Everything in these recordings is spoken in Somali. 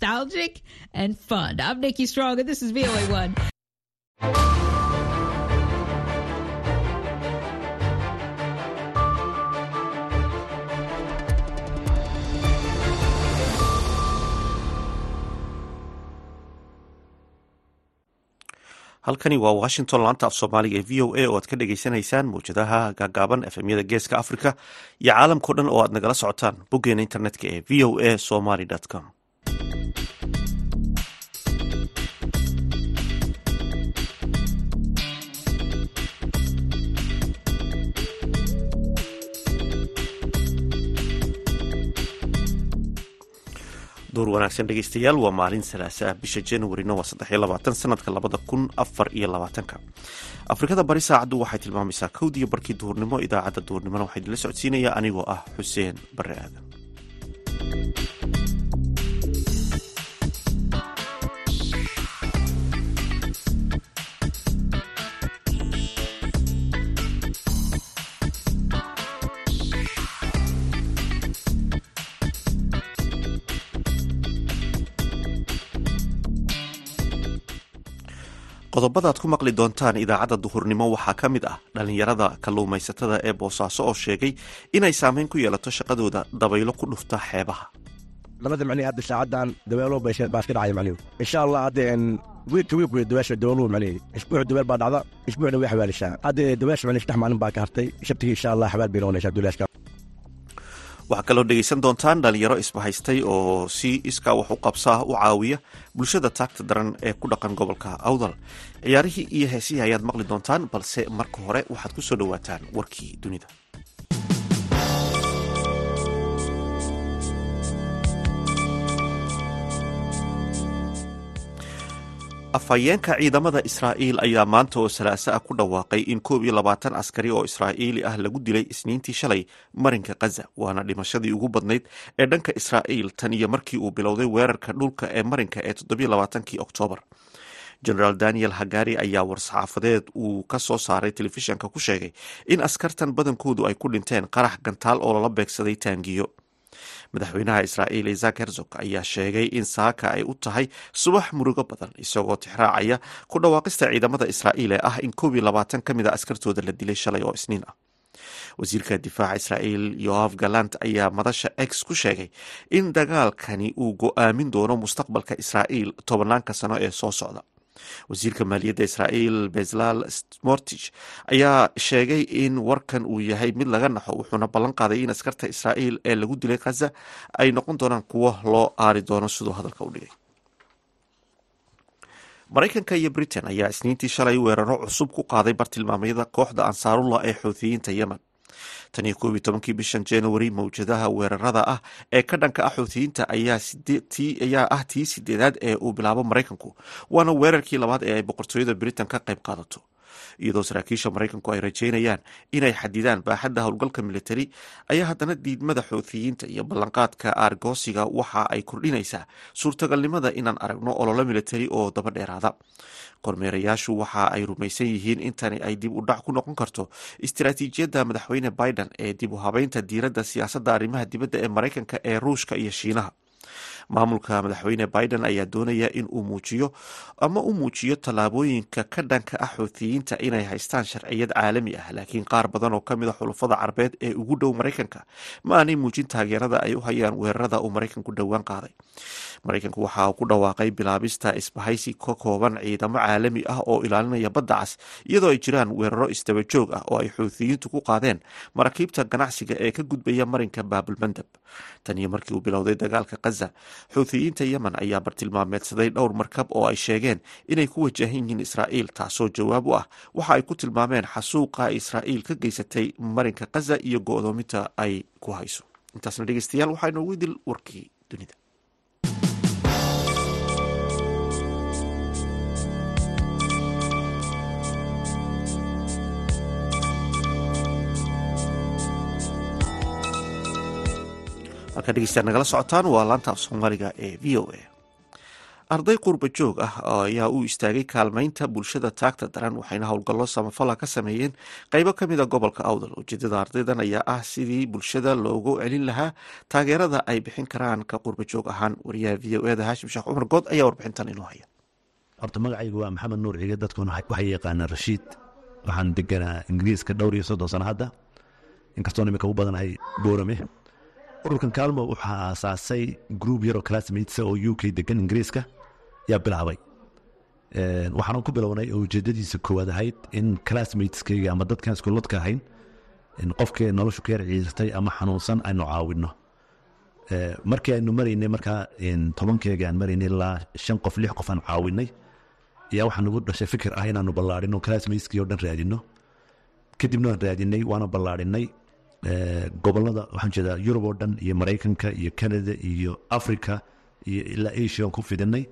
nostalgic and fun. I'm Nikki Strong, and this is VOA1. halkani waa washington laanta af soomaaliga ee v o a oo aad ka dhagaysanaysaan mawjadaha gaagaaban efemyada geeska africa iyo caalamkao dhan oo aad nagala socotaan boggeena internetka ee v o a somaly com door wanaagsan dhegeystayaal waa maalin salaasaa bisha januarina waa saddex iyo labaatan sanadka labada kun afar iyo labaatanka. Afrikada bari saacaddu waxay tilmaamaysaa kowdiiyo barkii duhurnimo idaacadda duhurnimona waxaa idinla socodsiinaya anigoo ah xuseen bare aadan qodobada aad ku maqli doontaan idaacadda duhurnimo waxaa ka mid ah dhallinyarada kalluumaysatada ee boosaaso oo sheegay inay saameyn ku yeelato shaqadooda dabaylo ku dhufta xeebaha. Labada macnihi hadda saacadan dabeelo baa dhacaya macnihi insha allah hadda wiilka wiilku dabeesha dabeeluhu macnihi isbuuc dabeel baa dhacda isbuucna way xawaalishaa hadda dabeesha macnihi saddex maalin baa ka hartay. Shabtigii insha allah xawaal bay noqonaysaa duleeshka waxaa kaloo dhegeysan doontaan dhalinyaro isbahaystay oo si iskaa wax u qabsaa u caawiya bulshada taagta daran ee ku dhaqan gobolka awdal. Ciyaarihii iyo heesihii ayaad maqli doontaan balse marka hore waxaad ku soo dhowaataan warkii dunida afhayeenka ciidamada israa'iil ayaa maanta oo salaasa ah ku dhawaaqay in koob iyo labaatan askari oo israa'iili ah lagu dilay isniintii shalay marinka khaza waana dhimashadii ugu badnayd ee dhanka israa'iil tan iyo markii uu bilowday weerarka dhulka ee marinka ee toddobiyo labaatankii oktoobar generaal daniel hagari ayaa war-saxaafadeed uu ka soo saaray telefishanka ku sheegay in askartan badankoodu ay ku dhinteen qarax gantaal oo lala beegsaday taangiyo madaxweynaha israa'iil isak herzog ayaa sheegay in saaka ay u tahay subax murugo badan isagoo tixraacaya ku dhawaaqista ciidamada israa'iil ee ah in koob iyo labaatan ka mid a askartooda la dilay shalay oo isniin ah. Wasiirka difaaca israa'iil yoaf galant ayaa madasha x ku sheegay in dagaalkani uu go'aamin doono mustaqbalka israa'iil tobanaanka sano ee soo socda wasiirka maaliyadda israa'iil bezlal smortich ayaa sheegay in warkan uu yahay mid laga naxo wuxuuna ballan qaaday in askarta israa'iil ee lagu dilay khaza ay noqon doonaan kuwo loo aari doono siduu hadalka u dhigay. Maraykanka iyo britain ayaa isniintii shalay weeraro cusub ku qaaday bartilmaamyada kooxda ansaarullah ee xuutiyiinta yemen tan iyo koob iyo tobankii bishan january mawjadaha weerarada ah ee ka dhanka ah xuutiyiinta ayaa ah tii sideedaad ee uu bilaabo maraykanku waana weerarkii labaad ee ay boqortooyada britain ka qayb qaadato iyadoo saraakiisha maraykanku ay rajeynayaan inay xadidaan baaxadda howlgalka militari ayaa haddana diidmada xuutiyiinta iyo ballanqaadka aargoosiga waxa ay kordhinaysaa suurtagalnimada inaan aragno ololo militari oo daba dheeraada. Kormeerayaashu waxa ay rumaysan yihiin intani ay dib u dhac ku noqon karto istaraatiijiyadda madaxweyne biden ee dib u habeynta diiradda siyaasadda arrimaha dibadda ee maraykanka ee ruushka iyo shiinaha maamulka madaxweyne biden ayaa doonaya in uu muujiyo ama u muujiyo tallaabooyinka ka dhanka ah xuutiyiinta inay haystaan sharciyad caalami ah. Laakiin qaar badan oo ka mid a xulafada carbeed ee ugu dhow maraykanka ma aanay muujin taageerada ay u hayaan weerarada uu maraykanku dhowaan qaaday. Maraykanku waxa uu ku dhawaaqay bilaabista isbahaysi ka kooban ciidamo caalami ah oo ilaalinaya badda cas iyadoo ay jiraan weeraro isdaba joog ah oo ay xuutiyiintu ku qaadeen maraakiibta ganacsiga ee ka gudbaya marinka baabulmandab tan iyo markii uu bilowday dagaalka khaza xuutiyiinta yemen ayaa bartilmaameedsaday dhowr markab oo ay sheegeen inay ku wajahan yihiin israa'iil taasoo jawaab u ah waxa ay ku tilmaameen xasuuqa israa'iil ka geysatay marinka khaza iyo go-doominta ay ku hayso. Intaasna dhegeystayaal waxaa inoogu dil warkii dunida halkaa dhegeystayaal nagala socotaan waa laanta af soomaaliga ee v o a. Arday qurba joog ah ayaa u istaagay kaalmaynta bulshada taagta daran waxayna howlgallo samafala ka sameeyeen qeybo ka mid a gobolka awdal. Ujeedada ardaydan ayaa ah sidii bulshada loogu celin lahaa taageerada ay bixin karaan ka qurba joog ahaan. Wariyaha v o eda haashim sheekh cumar good ayaa warbixintan inoo haya. Horta magacaygu waa maxamed nuur ciige dadkuna waxay yaqaanaa rashiid. Waxaan deganaa ingiriiska dhowr iyo soddon sano hadda. Inkastoo imika u badanahay boorame ururkan kaalmo waxaa aasaasay gruub yaroo classmates oo u k degan ingiriiska. Yaa bilaabay. Waxaan ku bilownay oo ujeedadiisa koowaad ahayd in classmateskayga ama dadkan iskuuladka ahayn qofkii noloshu ka yar ciisatay ama xanuunsan aynu caawino markii aynu maraynay markaa tobankeega aan maraynay ilaa shan qof lix qof aan caawinay ayaa waxaa nagu dhashay fikir ah inaanu ballaarino classmateskii oo dhan raadino kadibna waan raadinay waana ballaarinay gobollada waxaan jeedaa yurub oo dhan iyo maraykanka iyo canada iyo africa iyo ilaa asia aan ku fidinay.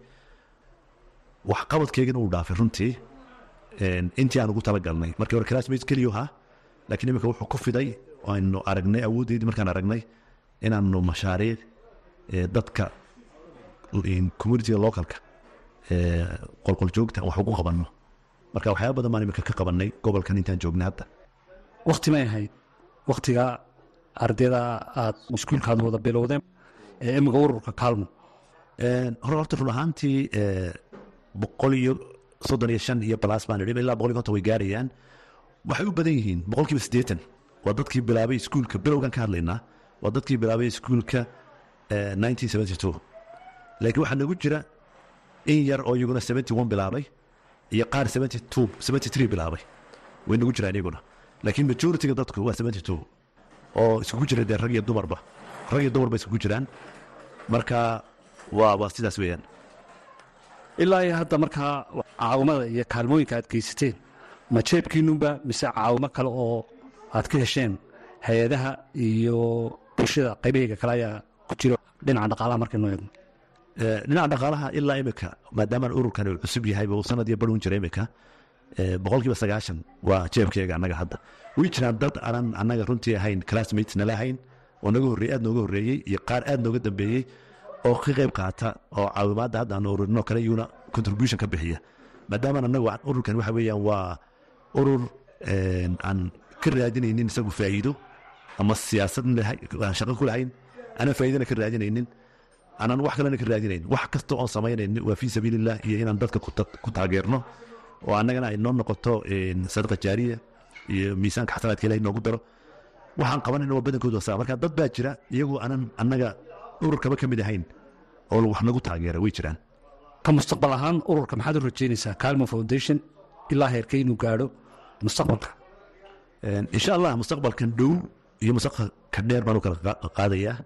Waxqabadkeygana uu dhaafay runtii. Intii aan ugu talagalnay. Markii hore classmates keliyo ahaa laakiin imika wuxuu ku fiday aynu aragnay awooddeedii markaan aragnay inaanu mashaariic dadka communitiga localka qolqoljoogta wax ugu qabanno. Marka waxyaaba badan baan imika ka qabanay gobolkan intaan joognay hadda. Wakti may ahayd waktiga ardayda aad iskuulkaad wada bilowdeen ee imika ururka kaalmo. Hore horta run ahaantii boqol iyo soddon iyo shan iyo balas baan idhi ilaa boqol iyo konton way gaarayaan. Waxay u badan yihiin boqol kiiba siddeetan. Waa dadkii bilaabay iskuulka bilowgan ka hadlaynaa waa dadkii bilaabay iskuulka nineteen seventy two. Laakiin waxaa nagu jira in yar oo iyaguna seventy one bilaabay iyo qaar seventy two bilaabay. Way nagu jiraan iyaguna laakiin majoritiga dadku waa two oo iskugu jira dee rag iyo dumarba. Rag iyo dumarba iskugu jiraan marka waa sidaas weeyaan. Ilaa iyo hadda markaa caawimada iyo kaalmooyinka aad geysateen ma jeebkiinunba mise caawimo kale oo aad ka hesheen hay'adaha iyo bulshada qaybaheyga kale ayaa ku jiro dhinaca dhaqaalaha markaynu eegno? Dhinaca dhaqaalaha ilaa imika maadaamaan ururkan uu cusub yahayba uu sanad iyo barun jira imika boqol kiiba sagaashan waa jeebkeega annaga hadda. Way jiraan dad aanan annaga runtii ahayn classmates nala ahayn oo naga horreeyey aad nooga horreeyey iyo qaar aad nooga dambeeyey oo ka qayb qaata oo caawimaadda hadda aanu ururinoo kale iyuna contribution ka bixiya. Maadaamaan annagu ururkan waxa weeyaan waa urur aan ka raadinaynin isagu faa'iido ama siyaasad aan shaqo ku lahayn aanan faa'iidana ka raadinaynin aanan wax kalena ka raadinayn. Wax kasta oon samaynayn waa fii sabiilillah iyo inaan dadka ku taageerno oo annagana ay noo noqoto sadaqa jaariya iyo miisaanka xasanaadka ilahay noogu daro waxaan qabanayna waa badankooda saa marka dad baa jira iyagoo aanan annaga ururkaba ka mid ahayn oo wax nagu taageera way jiraan. Ka mustaqbal ahaan ururka maxaad u rajeynaysaa calmo foundation? Ilaa heerka inuu gaadho mustaqbalka. Insha allah mustaqbalkan dhow iyo mustaqbalka dheer baan u kala qaadayaa.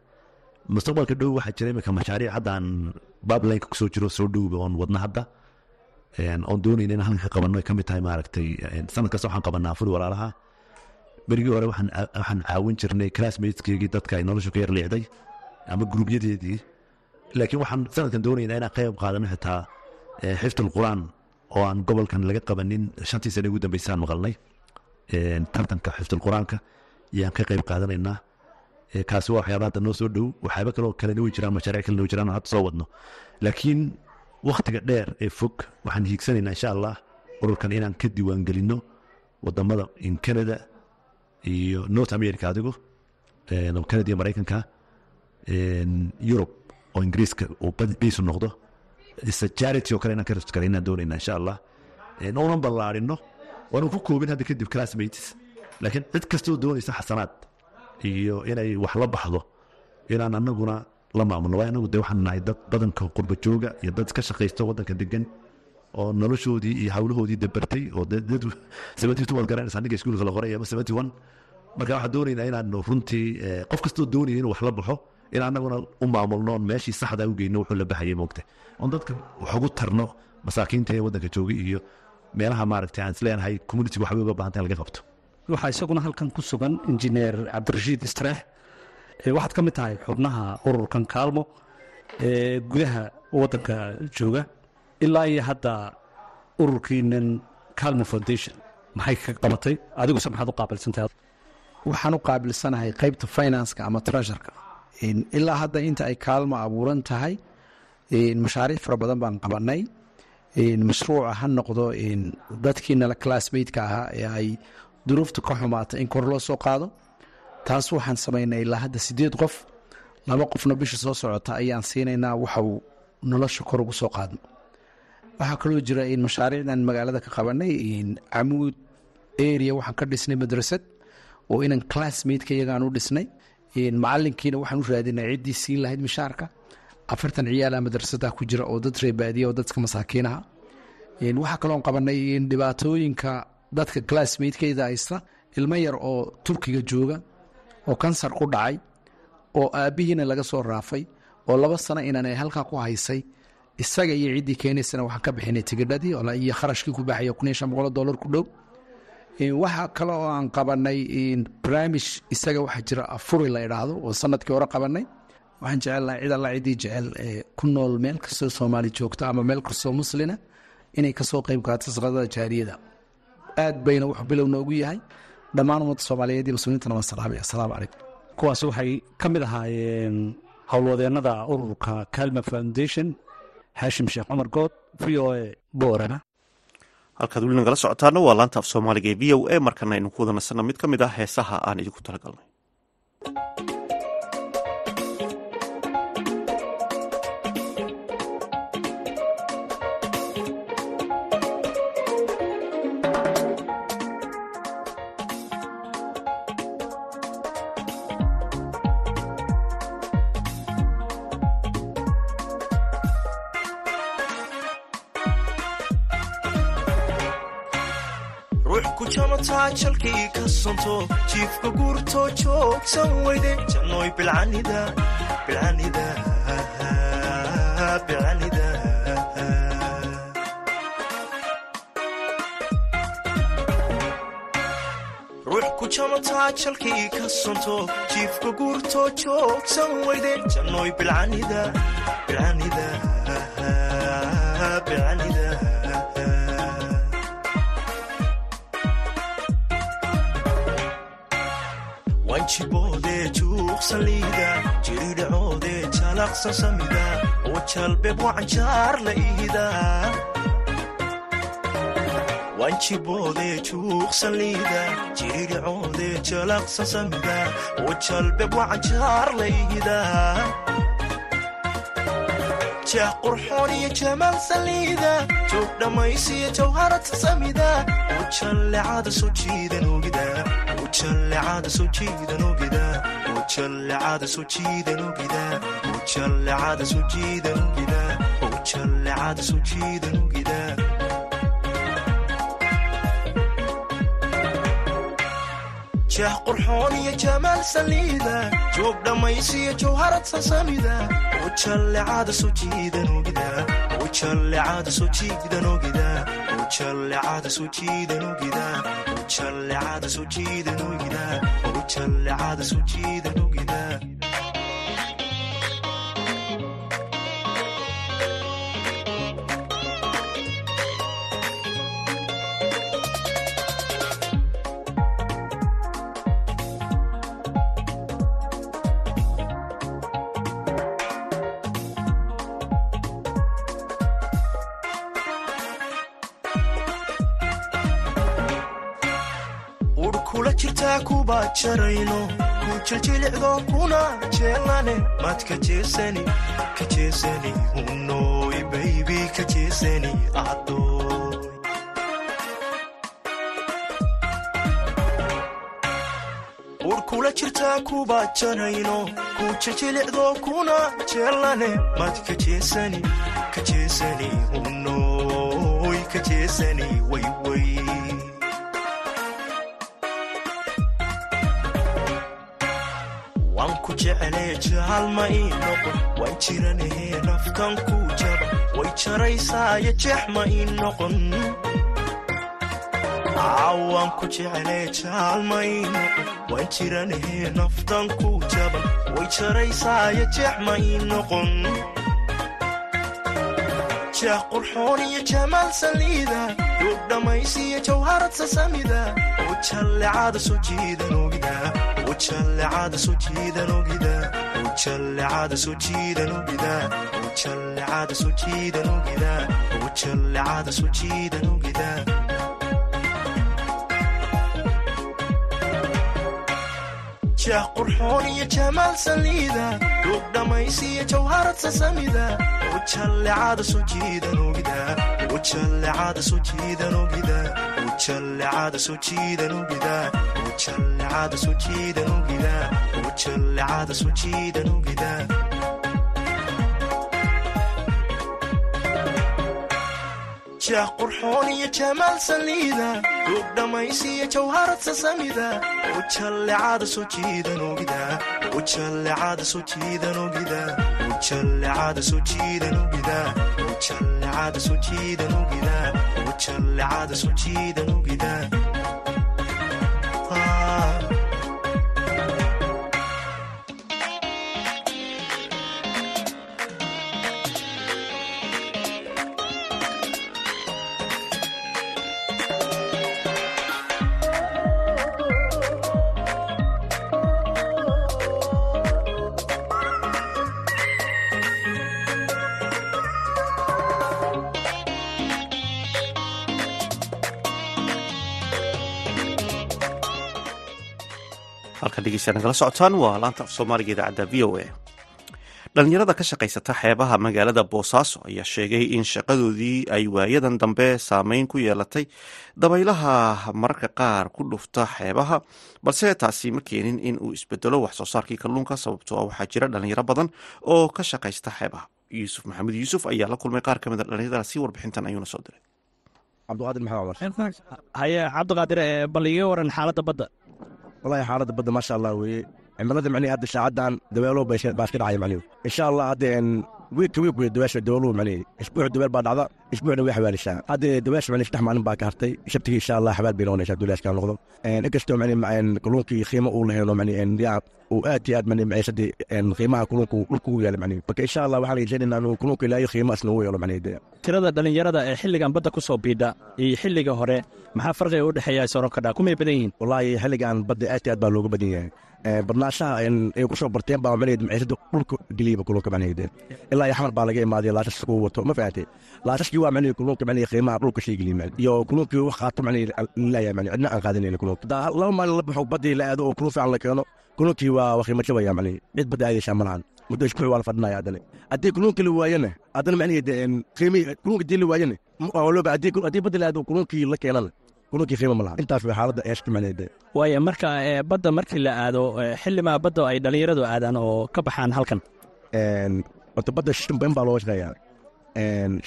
Mustaqbalka dhow waxaa jira imika mashaariic haddaan bablineka ku soo jiro soo dhowba oon wadna hadda oon doonayna in halkan ka ay ka tahay maaragtay sanad waxaan qabanaa furi walaalaha. Berigii hore waxaan caawin jirnay classmateskeygii dadka ay noloshu ka yar liicday ama gruubyadeedii laakiin waxaan sanadkan doonaynaa inaan qayb qaadano xitaa xifdul quraan oo aan gobolkan laga qabanin shantii sane ugu dambeysaan maqalnay. Tartanka xifdul quraanka yaan ka qayb qaadanaynaa. Kaasi waa waxyaaba hadda noo soo dhow waxyaaba kaloo kalena way jiraan mashaariic kalena way jiraan hadda soo wadno. Laakiin wakhtiga dheer ee fog. Waxaan hiigsanaynaa insha allah ururkan inaan ka diiwaangelinno waddamada in canada iyo north america adigu canada iyo maraykanka yurub oo ingiriiska uu biisu noqdo. Isa charity oo kale inaan ka rajgala inaan doonayna insha allah. Uunan ballaarino. Waanan ku koobin hadda kadib classmates. Laakiin cid kastoo doonaysa xasanaad iyo inay wax la baxdo inaan anaguna la maamulno waa anagu de waxaan nahay dad badanka qurba jooga iyo dad ka shaqaysta waddanka degan oo noloshoodii iyo hawlahoodii dabartay oo waad garanaysa aniga iskuulka la qoray ama seventy one. Marka waxaan doonaynaa inaanu runtii qof kastoo doonaya inuu wax la baxo in anaguna u maamulno meeshii saxda u geyno wuxuu la baxayay moogta oon dadka wax tarno masaakiinta ee waddanka jooga iyo meelaha maaragtay aan isleenahay communitiga waxbay uga baahanta in laga qabto. Waxaa isaguna halkan ku sugan injineer cabdirashiid istreex waxaad ka mid tahay xubnaha ururkan kaalmo ee gudaha waddanka jooga ilaa iyo hadda ururkiinan calmo foundation. Maxay ka qabatay? Adiguse maxaad u qaabilsantahay waxaan u qaabilsanahay qaybta financeka ama treasureka. Ilaa hadda inta ay kaalmo abuuran tahay mashaariic fara badan baan qabanay mashruuca ha noqdo dadkiinala classmateka ahaa ee ay duruufta ka xumaata in kor loo soo qaado taas waxaan samaynay ilaa hadda sideed qof laba qofna bisha soo socota ayaan siinaynaa waxa uu nolosha kor ugu soo qaadno. Waxaa kaloo jira in mashaariicdan magaalada ka qabanay camuud area waxaan ka dhisnay madrasad oo inan classmateka iyagaan u dhisnay macalinkiina waxaan u raadinay ciddii siin lahayd mishaarka afartan ciyaala madrasada ku jira oo dad reebaadiya oo dadka masaakiinaha. Waxaa kaloon qabanay dhibaatooyinka dadka classmatekeyda haysta ilmo yar oo turkiga jooga oo kansar ku dhacay oo aabbihiina laga soo raafay oo laba sano inan ay halkaa ku haysay isaga iyo ciddii keenaysana waxaan ka bixinay tigidhadii iyo kharashkii ku baxaya kun shan boqol dollar ku dhow. Waxaa kale oo aan qabanay barnaamij isaga waxaa jira afuri la idhaahdo oo sannadkii hore qabanay waxaan jecelnahay cid ciddii jecel ku nool meel kastoo soomaali joogta ama meel kastoo muslina inay ka soo qeyb qaato sadaqada jaariyada. Aad bayna wuxuu bilow noogu yahay dhammaan ummadda soomaaliyeed iyo muslimiintana waan salaamaya assalaamu calaykum. Kuwaas waxay ka mid ahaayeen howlwadeennada ururka calma foundation xaashim sheekh cumar good v o a boorana. Halkaad weli nagala socotaana waa laanta af soomaaliga ee v o a markana aynu ku wada nasanno mid ka mid ah heesaha aan idinku talagalnay jamataa jalkii ka sonto jiifka guurtoo joogsan weyde jannooy bilcanida ruux ku jamataa jalkii ka sonto jiifka guurtoo joogsan weyde jannooy bilcanida juuqsaliida jiridhacoodee jalaqsan samida oo jalbeeb wacanjaar la iida. Wanjiboodee juuqsaliida jiridhacoodee jalaqsan samida oo jalbeeb wacanjaar la iida. Jah qurxoon iyo jamaal saliida joog dhammaysiyo jawharata samida oo jallecada soo jiidan ogida jah qurxoon iyo jamaal saliida joog dhammaysiyo jawharad sasamida. Ujallecada soo jiidan ogida ujallecada soo jiidan ogida ujallecada soo jiidan ogida ujallecada soo jiidan ogida ujallecada soo jiidan ogida ur kula jirtaa kuba jarayno ku jiljilicdo kuna jeelane maad ka jeesani ka jeesani unoy baybi ka jeesani adoy ur kula jirtaa kuba jarayno ku jiljilicdo kuna jeelane maad ka jeesani ka jeesani unoy ka jeesani wayway waan ku jeclee jaalma ii noqon waan jiranahee naftan ku jaba way jaraysaayo jeex ma ii noqon waan ku jeclee jaalma ii noqon waan jiranahee naftan ku jaba way jaraysaayo jeex ma ii noqon jah qurxoon iyo jamaal saliida duug dhammaysiyo jawharad sasamida ogida ujallecada soo jiidan ogida ujallecada soo jiidan ogida jah qurxoon iyo jamaal saliida duug dhammaysiyo jawharad sasamida wajallecada soo jiidan ogida wajallecada soo jiidan ogida wajallecada soo jiidan ogida jah qurxoon iyo jamaal saliida duug dhammaysiyo jawharad sasamida wajallecada soo jiidan ogida wajallecada soo jiidan ogida wajallecada soo jiidan ogida wajallecada soo jiidan ogida wajallecada soo jiidan ogida halkan dhegeystayaal nagala socotaan. Waa laanta af soomaaliga idaacadda v o a. Dhalinyarada ka shaqaysata xeebaha magaalada boosaaso ayaa sheegay in shaqadoodii ay waayadan dambe saameyn ku yeelatay dabaylaha mararka qaar ku dhufta xeebaha balse taasi ma keenin in uu isbedelo wax soo saarkii kalluunka. Sababtoo ah waxaa jira dhalinyaro badan oo ka shaqaysta xeebaha. Yuusuf maxamed yuusuf ayaa la kulmay qaar ka mid a dhalinyaradaasi warbixintan ayuuna soo diray. Cabdiqaadir maxamed cumar haye cabdiqaadir ee bal iga waran xaaladda badda wallaahi xaaladda badda maasha allah weeye. Cimilada macnihi hadda saacadan dabeelo baa iska dhacaya macnihi insha allah hadda wiilka wiilku isbuuc baa dhacda isbuucna way hadda saddex maalin baa ka hartay shabtigii insha allah xabaal bay noqonaysaa duulaaskaa noqdo inkastoo macnihi kalluunkii qiimo uu lahayno macnihi yaa uu aad iyo aad macnihi maciisadii qiimaha kalluunka dhulka ugu yaalla macnihi marka insha allah waxaan rajaynaynaa inuu kalluunka ilaahay qiimo asna ugu yeelo macnihi dee tirada dhallinyarada ee xilligan badda ku soo biidha iyo xilliga hore maxaa farqiga u dhexeeya soronkodha kumay badan yihiin wallaahi xilligan badda aad iyo aad baa looga badan yahay barnaashaha ay ku soo barteen baa macnaheed maciisada dhulka geliyba kalluunka macnaheed ilaa iyo xamar baa laga imaaday laashas ku wato ma fahatay laashaskii waa macnaheed kalluunka macnaheed qiimaha dhulka geliya macnaheed iyo kalluunkii wax qaato macnaheed laayaa macnaheed cidna aan qaadanayna kalluunka daa laba maalin la baxo baddii la aado oo kalluun fiican la keeno kalluunkii waa waa qiimo jabaya macnaheed cid badda aadaysaa ma lahan. Muddo waa la fadhinaya haddana. Haddii kalluunka la waayana haddana macnaheed qiimii kalluunka dii la waayana haddii badda la aado kalluunkii la keenana waayo marka ee badda markii la aado ee xillimaa badda ay dhallinyaradu aadaan oo ka baxaan halkan? Horta badda shan bayn baa looga shaqeeyaa.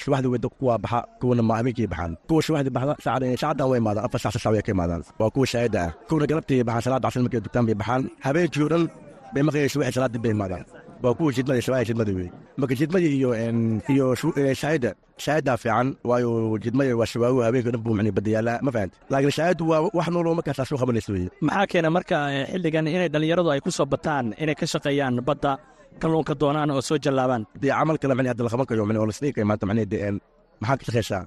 Shubaxda weda kuwa baxa kuwana ma habeenkii baxaan. Kuwa shubaxda baxda saacadan way imaadaan afar sac way ka imaadaan waa kuwa shaahida ah. Kuwana galabtii baxaan salaada casr markay dugtaan bay baxaan habeenkii dhan bay maqlayeen shubaxi salaadii bay imaadaan waa kuwa shidmada shubaxi shidmada wey marka shidmadii iyo shaahida shaahidaa fiican waayo jidmada waa shabaago habeenkii dhan buu yaallaa ma fahanti laakiin shaahiddu waa wax nooloo markaasaa soo qabanaysa weye maxaa keena marka xilligan inay dhallinyaradu ay ku soo bataan inay ka shaqeeyaan badda kalluunka doonaan oo soo jallaabaan dee camal kale macni hadda la qaban kayo macni oo la sdhihi kayo maanta macni dee maxaa ka shaqeysaa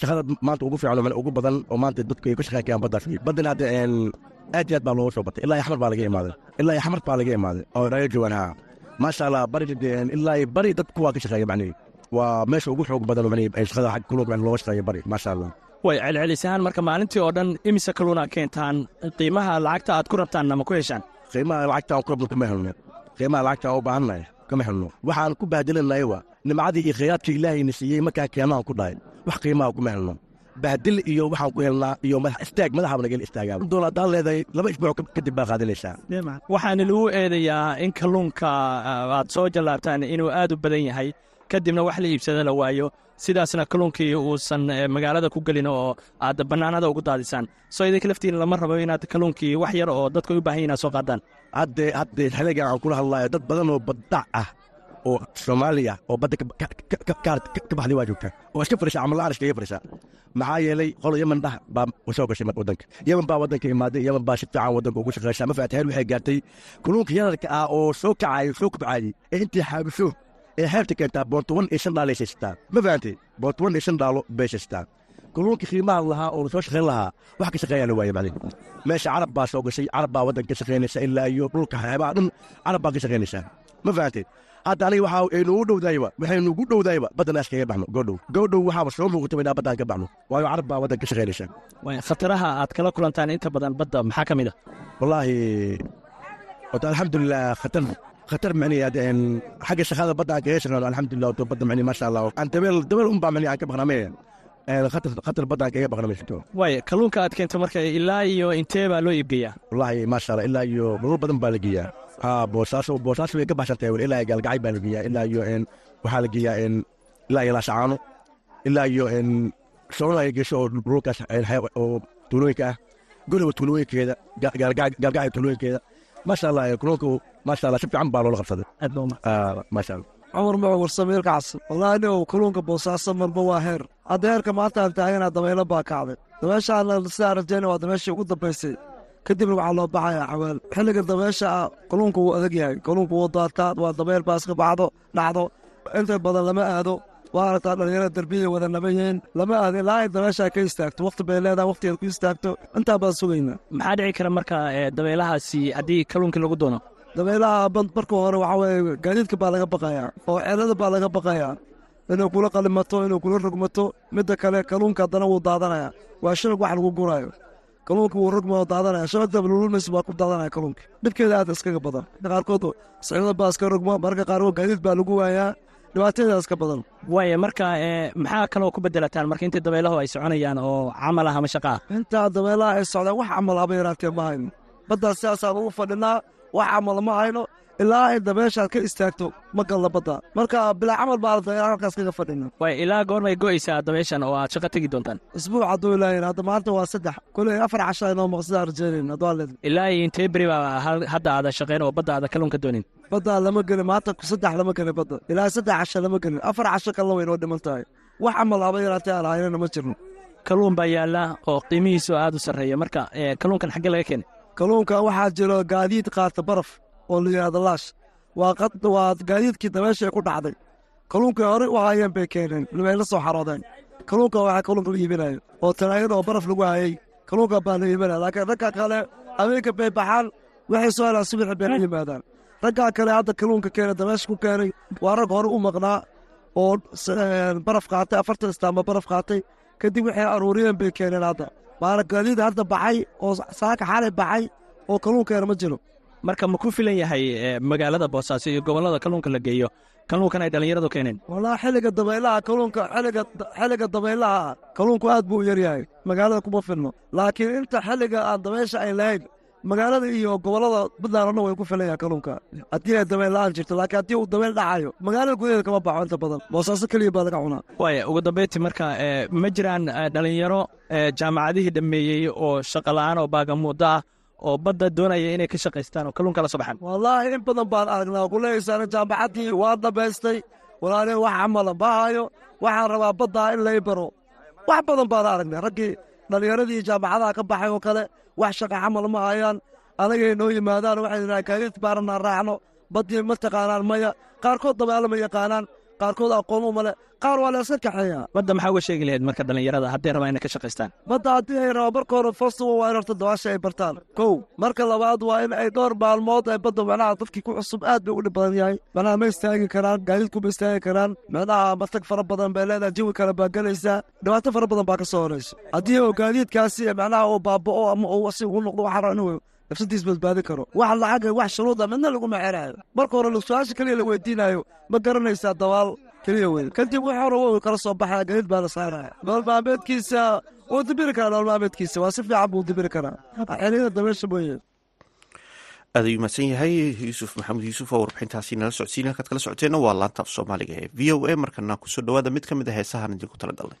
shaqada maanta ugu fiican ugu badan oo maanta dadku ay ka shaqeyn karaan baddaas wey baddana hadda aad iyo aad baa looga soo batay ilaa iyo xamar baa laga imaaday ilaa iyo xamar baa laga imaaday oo raga joogaan haa maasha allah bari ilaa bari dadku waa ka shaqeeya macni waa meesha ugu xoog badan ay shaqada xag macni looga shaqeeya bari maasha allah way celcelisahaan marka maalintii oo dhan imise kalluuna keentaan qiimaha lacagta aad ku rabtaanna ma ku heshaan qiimaha lacagta aan ku rabno kama helno qiimaha lacagta aan u baahannahay kama helno waxaan ku bahdilannahay waa nimcadii iyo khayraadka ilaahayna siiyey markaa keenahan ku dhahay wax qiimaha kuma helno bahdil iyo waxaan ku helnaa iyo madax istaag madaxaba nagel istaagaa doon haddaan leedahay laba isbuuc kadib baa qaadanaysaa waxaana lagu eedayaa in kalluunka aad soo jallaabtaan inuu aad u badan yahay. Kadibna wax la iibsada la waayo. Sidaasna kalluunkii uusan magaalada ku gelin oo aad bannaanada ugu daadisaan. Soo idinka laftiin lama rabo inaad kalluunkii wax yar oo dadka u baahan inaad soo qaadaan. Hadde hadde xiligan aan kula hadlayo dad badan oo baddac ah oo soomaaliya oo badda ka baxday waa joogta oo iska fadhisa camal ariska iga fadhisa maxaa yeelay qolo yeman dhah baa soo gashay waddanka. Yeman baa waddanka imaaday yeman baa si fiican waddanka ugu shaqeysa ma faataheel waxay gaartay kalluunka yararka ah oo soo kacayo soo kubcaayey ee intii xaabiso ee xeebta keentaa boontoban iyo shan dhaalay siistaa ma fahantay boontoban iyo shan dhaalo bay siistaa kalluunkii qiimaha lahaa oo la soo shaqayn lahaa wax ka shaqeeyaa la waaye maclin meesha carab baa soo gashay carab baa waddanka ka shaqaynaysa ilaa iyo dhulka xeebaha dhan carab baa ka shaqaynaysaa ma fahantay hadda aniga waxaa ay nugu dhowdayba waxay nugu dhowdayba baddan askaga baxno goodhow goodhow waxaaba soo muuqata inaa baddaan ka baxno waayo carab baa waddan ka shaqaynaysa khataraha aad kala kulantaan inta badan badda maxaa ka mid ah wallaahi wata alxamdulilah khatar. Khatar mani hadeen xagga shaqada badda aan kaga shaqeyno alxamdulilah wato badda mani maasha allah aan dabeel dabeel unbaa mani aan ka baqname khatar khatar badda aan kaga baqna ma jirto waaya kalluunka aad keento marka ilaa iyo intee baa loo iibgeeyaa wallaahi maasha allah ilaa iyo maruur badan baa la geeyaa boosaaso way ka baxsan tahay weli ilaa gaalgacay baa la geeyaa ilaa iyo waxaa la geeyaa ilaa iyo laashacaano ilaa iyo soona ay gesho oo dhulkaas en xay- oo tuulooyinka ah guriba tuulooyinkeeda ga- gaalgacay tuulooyinkeeda. Maasha allah kalluunku maasha allah si fiican baa loola qabsaday. Umahad Ah, maasha allah cumar macu warsamiir kacsan wallaahi nin kalluunka boosaaso marba waa heer. Hadda heerka maanta aan taagana dabaylo baa kacday. Dabeeshaana sidaa rajayna waa dabeeshii ugu dambaysay kadibna waxaa loo baxayaa xawaal xilliga dabeesha kalluunka wuu adag yahay. Kalluunka wuu daataa waa dabeyl baa iska baxdo dhacdo. Inta badan lama aado. Waa aragtaa dhalinyarada derbiya wada naba yihiin lama aado ilaa ay dabeesha ka istaagto. Waqti bay leedahay waqtigeed ku istaagto. Intaa baan sugaynaa. Maxaa dhici kara marka ee, dabeelahaasi haddii kalluunkii lagu doono? Dabeelaha marka hore waxaa weeye gaadiidka baa laga baqayaa. Oo ceelada baa laga baqayaa. Inuu kula qalimato inuu kula rogmato. Midda kale kalluunka haddana wuu daadanaya waa shabag wax lagu guraayo kalluunka wuu rogma oo daadanaya shabagda lululmaysa baa ku daadanaya kalluunka dhibkeeda aad iskaga badan. Qaarkood sicida baa iska rogma marka qaarkood gaadiid baa lagu waayaa. Dhibaatada iska badan. Waaya marka ee, maxaa kaloo ku bedelataan? Marka intii dabeelahu ay soconayaan oo camal ah ama shaqa ah. Intaa dabeelaha ay socdaan wax camal haba yaraatee ma hayno baddaa sidaasaan ugu fadhinaa wax camal ma hayno ilaa ay dabeeshaad ka istaagto ma galna badda. Marka bilaa camal baa halkaas kaga fadhina waaya ilaa goormay go'aysaa dabeeshan oo aad shaqa tegi doontaan. Isbuuc hadduu ilaahin hadda maanta waa saddex. Koley afar casha inoo hadduu aan leedin ilaa iyo intee beri baa hadda aada shaqeyn oo badda aada kalluunka doonin. Baddaa lama gelin maanta saddex lama gelin badda. Ilaa saddex casha lama gelin. Afar casho kalena way noo dhiman tahay. Wax camal haba yaraatee aan haynana ma jirno. Kalluun baa yaalla oo qiimihiisu aad u sarreeya. Marka ee, kalluunkan xaggee laga keenay. Kalluunka waxaa jiro gaadiid qaata baraf oo la yidhahdo laash waa gaadiidkii dabeesha ku dhacday. Kalluunkii hore u hayeen bay keeneen way soo xaroodeen. Kalluunka waxaa kalluunka la iibinayo oo tanaagada oo baraf lagu hayay. Kalluunka baa la iibinaya laakiin ragga kale habeenka bay baxaan waxay soo helaan subaxi bay la yimaadaan. Raggaa kale hadda kalluunka keenay dabeesha ku keenay waa rag hore u maqnaa oo baraf qaatay afartan istaamba baraf qaatay. Kadib waxay aruuriyeen bay keeneen hadda. Waana gaadiid hadda baxay oo saaka xalay baxay oo kalluunkeena ma jiro marka ma ku filan yahay ee, magaalada boosaaso iyo gobollada kalluunka la geeyo? Kalluunkan ay dhallinyaradu keeneen. Wallaahi xilliga dabaylaha kalluunka xilliga dabaylaha kalluunku aad buu u yar yahay. Magaalada kuma filno. Laakiin inta xilliga aan dabeysha ay lahayn magaalada iyo oo dhan way ku filan yahay kalluunka. Haddii ay dabayl la'aan jirto laakiin haddii uu dabayl dhacayo magaalada gudaheeda kama baxo inta badan. Boosaaso keliya baa laga cunaa. Waaya ugu dambeyntii marka ee, ma jiraan ee, dhallinyaro jaamacadihii dhammeeyey oo shaqa la'aan oo baagamuuddo ah oo badda doonaya inay ka shaqaystaan oo kalluunka la soo baxaan wallaahi in badan baan aragnaa kuleeyaysaan jaamacaddii waa dhammaystay walaalin wax camala ma hayo. Waxaan rabaa baddaa in lay baro. Wax badan baan aragnay raggii dhallinyaradii jaamacadaha ka baxay oo kale wax shaqa camal ma hayaan. Anagay noo yimaadaan waxay yidhahaan gaadiid baarana raacno. Baddii ma taqaanaan maya. Qaarkood dabeelo ma yaqaanaan qaarkood aqoon uma leh qaar waa la iska kaxeeyaa badda maxaa uga sheegi lahayd marka dhallinyarada? Hadday rabaan inay ka shaqaystaan. Badda haddii ay rabaa marka hore festival waa in horta dabaasha ay bartaan. Kow marka labaad waa in ay dhowr maalmood ay badda macnaha dadkii ku cusub aad bay u dhib badan yahay. Macnaha ma istaagi karaan gaadiidku ma istaagi karaan. Macnaha matag fara badan bay leedahay jawi kale baa gelaysaa dhibaato fara badan baa ka soo horeysa. Haddii uu gaadiidkaasi macnaha uu baaba'o ama uu si ugu noqdo waxaa inuu nafsadiis badbaadin karo. Wax lacaga wax shuruuda midna laguma xerayo marka hore su'aasha keliya la weydiinayo ma garanaysaa dabaal keliya wey kadib wax hore wuu kala soo baxaya gaadiid baa la saaraya nolol maalmeedkiisa wuu dibiri karaa nolol maalmeedkiisa waa si fiican buu dibiri karaa. Xiliyada dabeesha mooye. Aad ayuu mahadsan yahay yuusuf maxamed yuusuf oo warbixintaasi nala socodsiin. Halkaad kala socoteenna waa laanta af soomaaliga ee v o a. Markana ku soo dhawaada mid ka mid a heesahan idinku tala galnay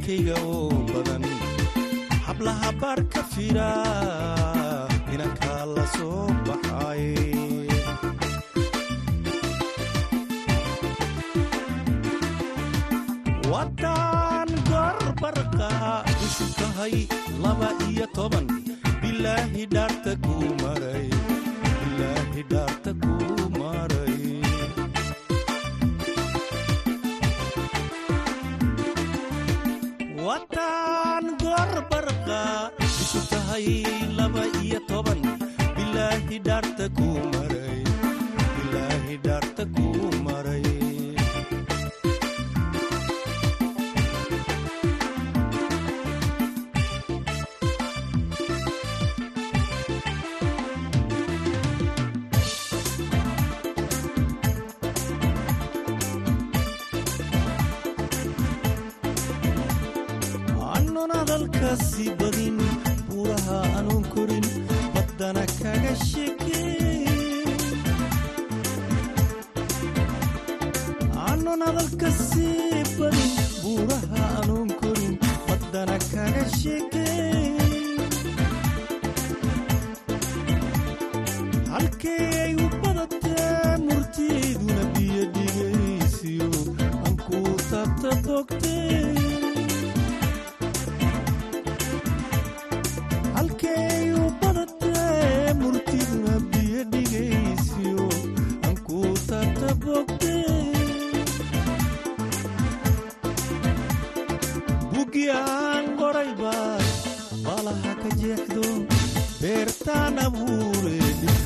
dadkayga oo badan hablaha baar ka fira inankaa la soo baxay wadan gorbarqa cusub tahay laba iyo toban bilaahi dhaarta kuu maray si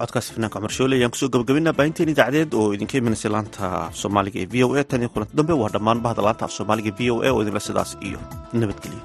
codkaasi fanaanka cumar shoole ayaan ku soo gabagabaynaa baahinteen idaacadeed oo idinka imanaysa laanta af soomaaliga ee v o a. Tan iyo kulanti dambe waa dhammaan bahda laanta af soomaaliga e v o a oo idinle sidaas iyo nabadgelyo.